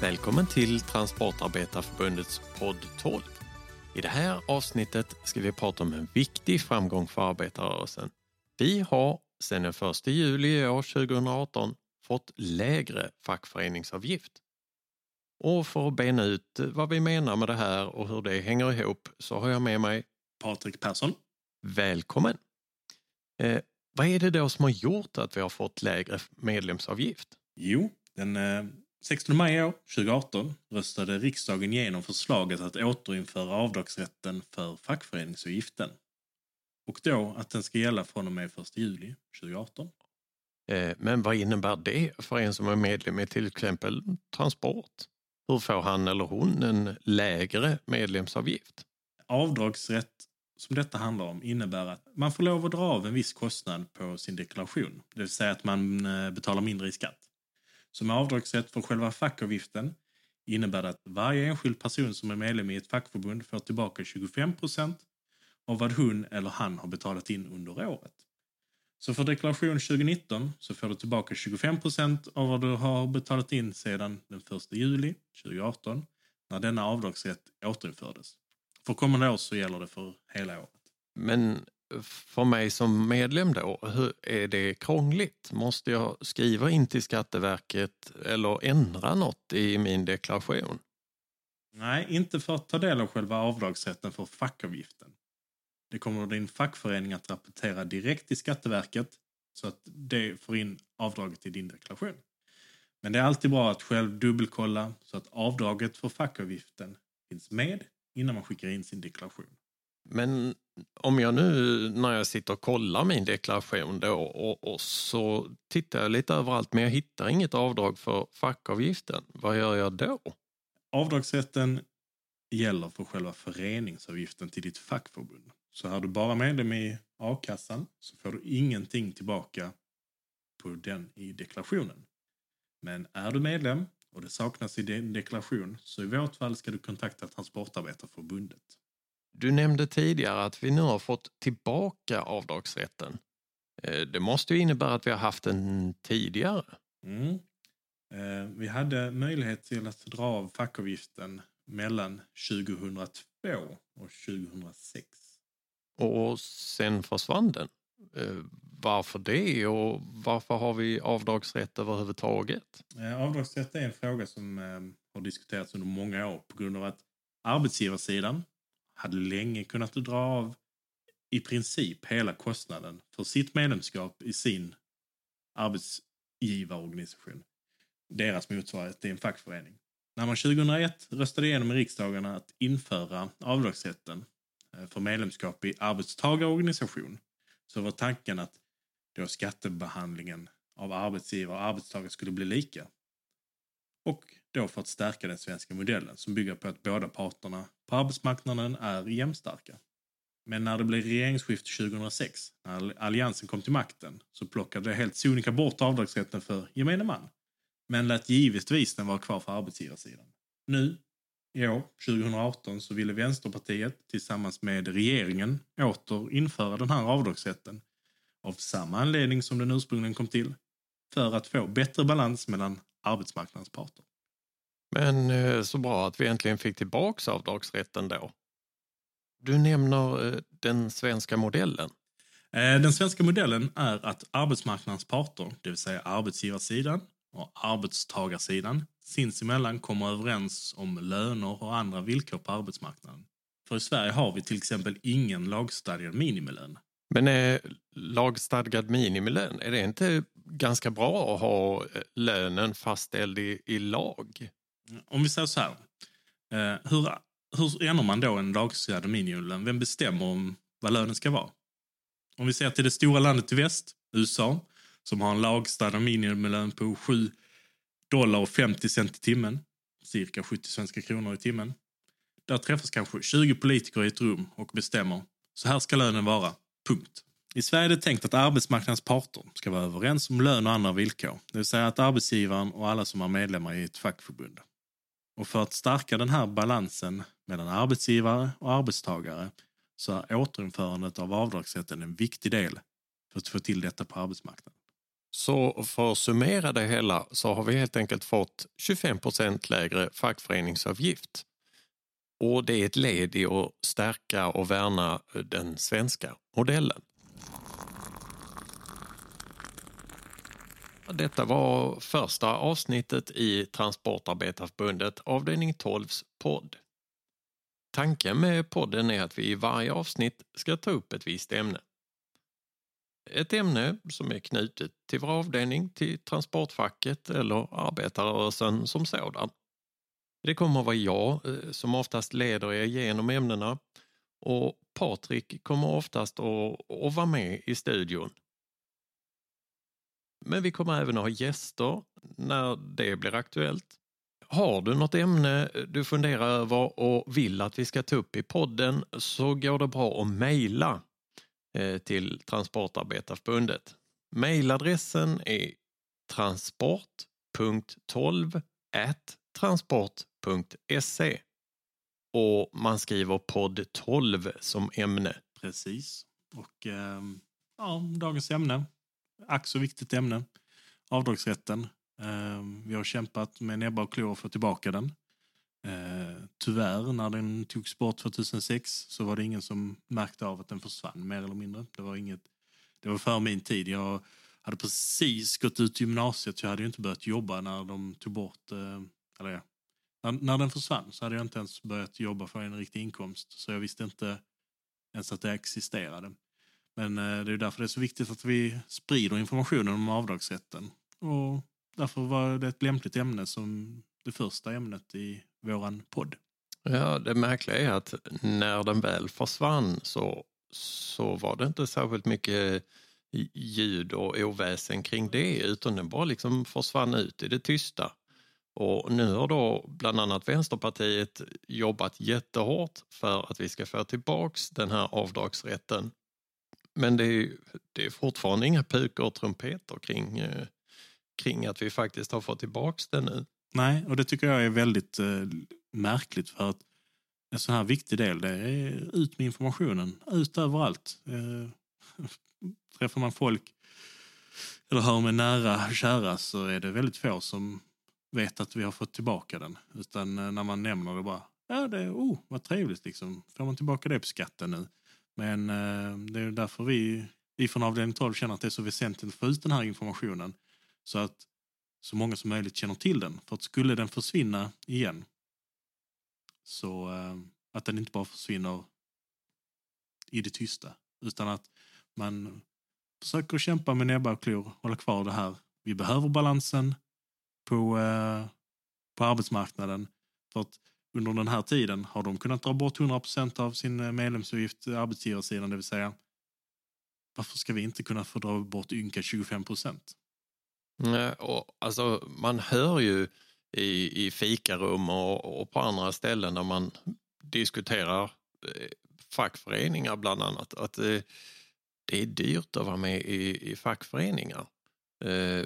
Välkommen till Transportarbetarförbundets podd 12. I det här avsnittet ska vi prata om en viktig framgång för arbetarrörelsen. Vi har sedan den 1 juli i år 2018 fått lägre fackföreningsavgift. Och för att bena ut vad vi menar med det här och hur det hänger ihop så har jag med mig Patrik Persson. Välkommen! Eh, vad är det då som har gjort att vi har fått lägre medlemsavgift? Jo, den eh, 16 maj i år, 2018 röstade riksdagen igenom förslaget att återinföra avdragsrätten för fackföreningsavgiften. Och då att den ska gälla från och med 1 juli 2018. Eh, men vad innebär det för en som är medlem i till exempel Transport? Hur får han eller hon en lägre medlemsavgift? Avdragsrätt som detta handlar om innebär att man får lov att dra av en viss kostnad på sin deklaration. Det vill säga att man eh, betalar mindre i skatt. Som avdragsrätt för själva fackavgiften innebär det att varje enskild person som är medlem i ett fackförbund får tillbaka 25 procent av vad hon eller han har betalat in under året. Så för deklaration 2019 så får du tillbaka 25 procent av vad du har betalat in sedan den 1 juli 2018 när denna avdragsrätt återinfördes. För kommande år så gäller det för hela året. Men för mig som medlem då, hur är det krångligt? Måste jag skriva in till Skatteverket eller ändra något i min deklaration? Nej, inte för att ta del av själva avdragsrätten för fackavgiften. Det kommer din fackförening att rapportera direkt till Skatteverket så att det får in avdraget i din deklaration. Men det är alltid bra att själv dubbelkolla så att avdraget för fackavgiften finns med innan man skickar in sin deklaration. Men om jag nu när jag sitter och kollar min deklaration då och, och, så tittar jag lite överallt men jag hittar inget avdrag för fackavgiften. Vad gör jag då? Avdragsrätten gäller för själva föreningsavgiften till ditt fackförbund. Så är du bara medlem i a-kassan så får du ingenting tillbaka på den i deklarationen. Men är du medlem och det saknas i din deklaration så i vårt fall ska du kontakta Transportarbetarförbundet. Du nämnde tidigare att vi nu har fått tillbaka avdragsrätten. Eh, det måste ju innebära att vi har haft den tidigare. Mm. Eh, vi hade möjlighet till att dra av fackavgiften mellan 2002 och 2006. Och sen försvann den. Eh, varför det och varför har vi avdragsrätt överhuvudtaget? Avdragsrätt är en fråga som har diskuterats under många år på grund av att arbetsgivarsidan hade länge kunnat dra av i princip hela kostnaden för sitt medlemskap i sin arbetsgivarorganisation. Deras motsvarighet till en fackförening. När man 2001 röstade igenom i riksdagen att införa avdragsrätten eh, för medlemskap i arbetstagarorganisation så var tanken att då skattebehandlingen av arbetsgivare och arbetstagare skulle bli lika. Och då för att stärka den svenska modellen som bygger på att båda parterna på arbetsmarknaden är jämnstarka. Men när det blev regeringsskifte 2006, när alliansen kom till makten, så plockade det helt sonika bort avdragsrätten för gemene man. Men lät givetvis den vara kvar för arbetsgivarsidan. Nu, i år, 2018, så ville Vänsterpartiet tillsammans med regeringen åter införa den här avdragsrätten av samma anledning som den ursprungligen kom till, för att få bättre balans mellan arbetsmarknadens parter. Men eh, så bra att vi äntligen fick tillbaks avdragsrätten då. Du nämner eh, den svenska modellen. Eh, den svenska modellen är att arbetsmarknadens parter, det vill säga arbetsgivarsidan och arbetstagarsidan, sinsemellan kommer överens om löner och andra villkor på arbetsmarknaden. För i Sverige har vi till exempel ingen lagstadgad minimilön. Men är lagstadgad minimilön, är det inte ganska bra att ha lönen fastställd i, i lag? Eh, om vi säger så här. Eh, hur, hur ändrar man då en lagstadgad minimilön? Vem bestämmer om vad lönen ska vara? Om vi ser till det stora landet i väst, USA, som har en lagstadgad minimilön på 7 dollar och 50 cent i timmen, cirka 70 svenska kronor i timmen. Där träffas kanske 20 politiker i ett rum och bestämmer så här ska lönen vara, punkt. I Sverige är det tänkt att arbetsmarknadens parter ska vara överens om lön och andra villkor. Det vill säga att arbetsgivaren och alla som är medlemmar i ett fackförbund och för att stärka den här balansen mellan arbetsgivare och arbetstagare så är återinförandet av avdragsrätten en viktig del för att få till detta på arbetsmarknaden. Så för att summera det hela så har vi helt enkelt fått 25 lägre fackföreningsavgift. Och det är ett led i att stärka och värna den svenska modellen. Detta var första avsnittet i Transportarbetarförbundet avdelning 12s podd. Tanken med podden är att vi i varje avsnitt ska ta upp ett visst ämne. Ett ämne som är knutet till vår avdelning, till transportfacket eller arbetarrörelsen som sådan. Det kommer att vara jag eh, som oftast leder er genom ämnena och Patrik kommer oftast att, att vara med i studion. Men vi kommer även att ha gäster när det blir aktuellt. Har du något ämne eh, du funderar över och vill att vi ska ta upp i podden så går det bra att mejla eh, till Transportarbetarförbundet. Mejladressen är transport.12 transport.se och man skriver podd 12 som ämne. Precis. Och ehm, ja, dagens ämne, ack så viktigt ämne, avdragsrätten. Eh, vi har kämpat med näbbar och klor för att få tillbaka den. Eh, tyvärr, när den togs bort 2006 så var det ingen som märkte av att den försvann mer eller mindre. Det var, inget, det var för min tid. Jag hade precis gått ut gymnasiet. så Jag hade ju inte börjat jobba när de tog bort, eh, eller ja, när, när den försvann så hade jag inte ens börjat jobba för en riktig inkomst. Så jag visste inte ens att det existerade. Men eh, det är därför det är så viktigt att vi sprider informationen om avdragsrätten. Och därför var det ett lämpligt ämne som det första ämnet i våran podd. Ja, det märkliga är att när den väl försvann så, så var det inte särskilt mycket ljud och oväsen kring det utan den bara liksom försvann ut i det tysta. Och nu har då bland annat Vänsterpartiet jobbat jättehårt för att vi ska få tillbaks den här avdragsrätten. Men det är, det är fortfarande inga pukor och trumpeter kring, eh, kring att vi faktiskt har fått tillbaks den nu. Nej, och det tycker jag är väldigt eh, märkligt för att en sån här viktig del det är ut med informationen, ut överallt. Eh, träffar man folk eller hör med nära och kära så är det väldigt få som vet att vi har fått tillbaka den. Utan eh, när man nämner det bara, ja det oh vad trevligt liksom. Får man tillbaka det på skatten nu? Men eh, det är därför vi, vi från avdelning 12 känner att det är så väsentligt att få ut den här informationen. Så att så många som möjligt känner till den. För att skulle den försvinna igen så eh, att den inte bara försvinner i det tysta. Utan att man försöker kämpa med näbbar och klor, hålla kvar det här. Vi behöver balansen på, eh, på arbetsmarknaden. För att under den här tiden har de kunnat dra bort 100% av sin eh, medlemsavgift, eh, arbetsgivarsidan, det vill säga varför ska vi inte kunna få dra bort ynka 25 procent? Nej, och alltså, man hör ju i, i fikarum och, och på andra ställen när man diskuterar eh, fackföreningar bland annat att det, det är dyrt att vara med i, i fackföreningar. Eh,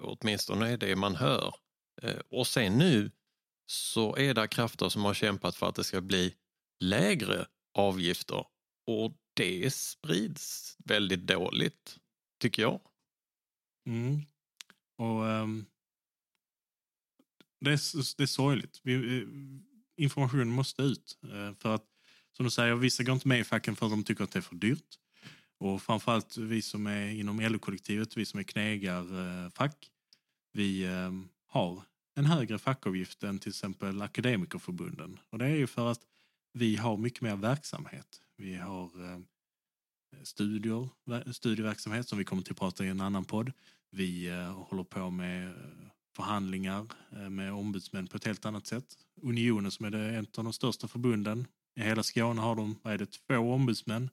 åtminstone är det man hör. Eh, och sen nu så är det krafter som har kämpat för att det ska bli lägre avgifter och det sprids väldigt dåligt, tycker jag. Mm. Och um, det, är, det är sorgligt. Vi, information måste ut. Eh, för att, som du säger, vissa går inte med i facken för att de tycker att det är för dyrt. Och framförallt vi som är inom LO-kollektivet, vi som är knegarfack, eh, vi ehm, har en högre fackavgift än till exempel akademikerförbunden. Och det är ju för att vi har mycket mer verksamhet. Vi har eh, studier, studieverksamhet som vi kommer till att prata i en annan podd. Vi eh, håller på med eh, förhandlingar eh, med ombudsmän på ett helt annat sätt. Unionen som är det, ett av de största förbunden. I hela Skåne har de vad är det, två ombudsmän.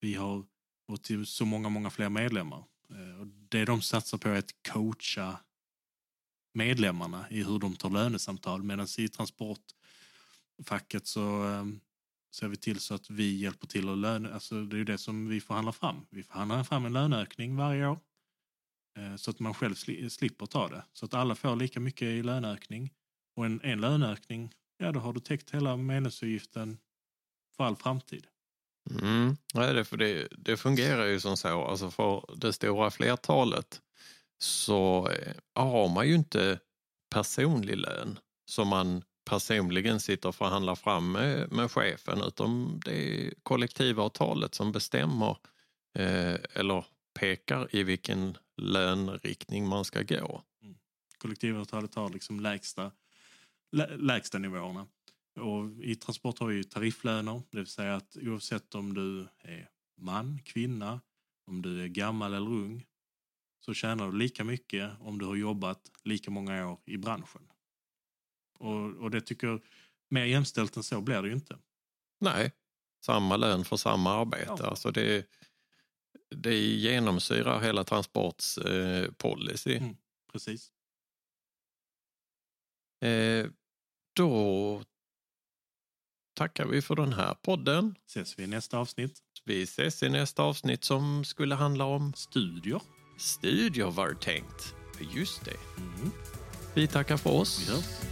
Vi har och till så många, många fler medlemmar. Eh, och det de satsar på är att coacha medlemmarna i hur de tar lönesamtal medan i transportfacket så eh, ser vi till så att vi hjälper till att löne, alltså det är det som vi förhandlar fram. Vi förhandlar fram en löneökning varje år eh, så att man själv slipper ta det. Så att alla får lika mycket i löneökning. Och en, en löneökning, ja då har du täckt hela medlemsavgiften för all framtid. Mm. Ja, det, för det, det fungerar ju som så, alltså för det stora flertalet så eh, har man ju inte personlig lön som man personligen sitter och förhandlar fram med, med chefen utan det är kollektivavtalet som bestämmer eh, eller pekar i vilken lönriktning man ska gå. Mm. Kollektivavtalet har liksom lägsta, lä, lägsta nivåerna. Och I transport har vi ju tarifflöner, det vill säga att oavsett om du är man, kvinna, om du är gammal eller ung så tjänar du lika mycket om du har jobbat lika många år i branschen. Och, och det tycker mer jämställt än så blir det ju inte. Nej, samma lön för samma arbete. Ja. Alltså det, det genomsyrar hela Transports eh, policy. Mm. Precis. Eh, då tackar vi för den här podden. Ses vi i nästa avsnitt. Vi ses i nästa avsnitt som skulle handla om Studier. Studier var tänkt. Just det. Mm. Vi tackar för oss. Hörs.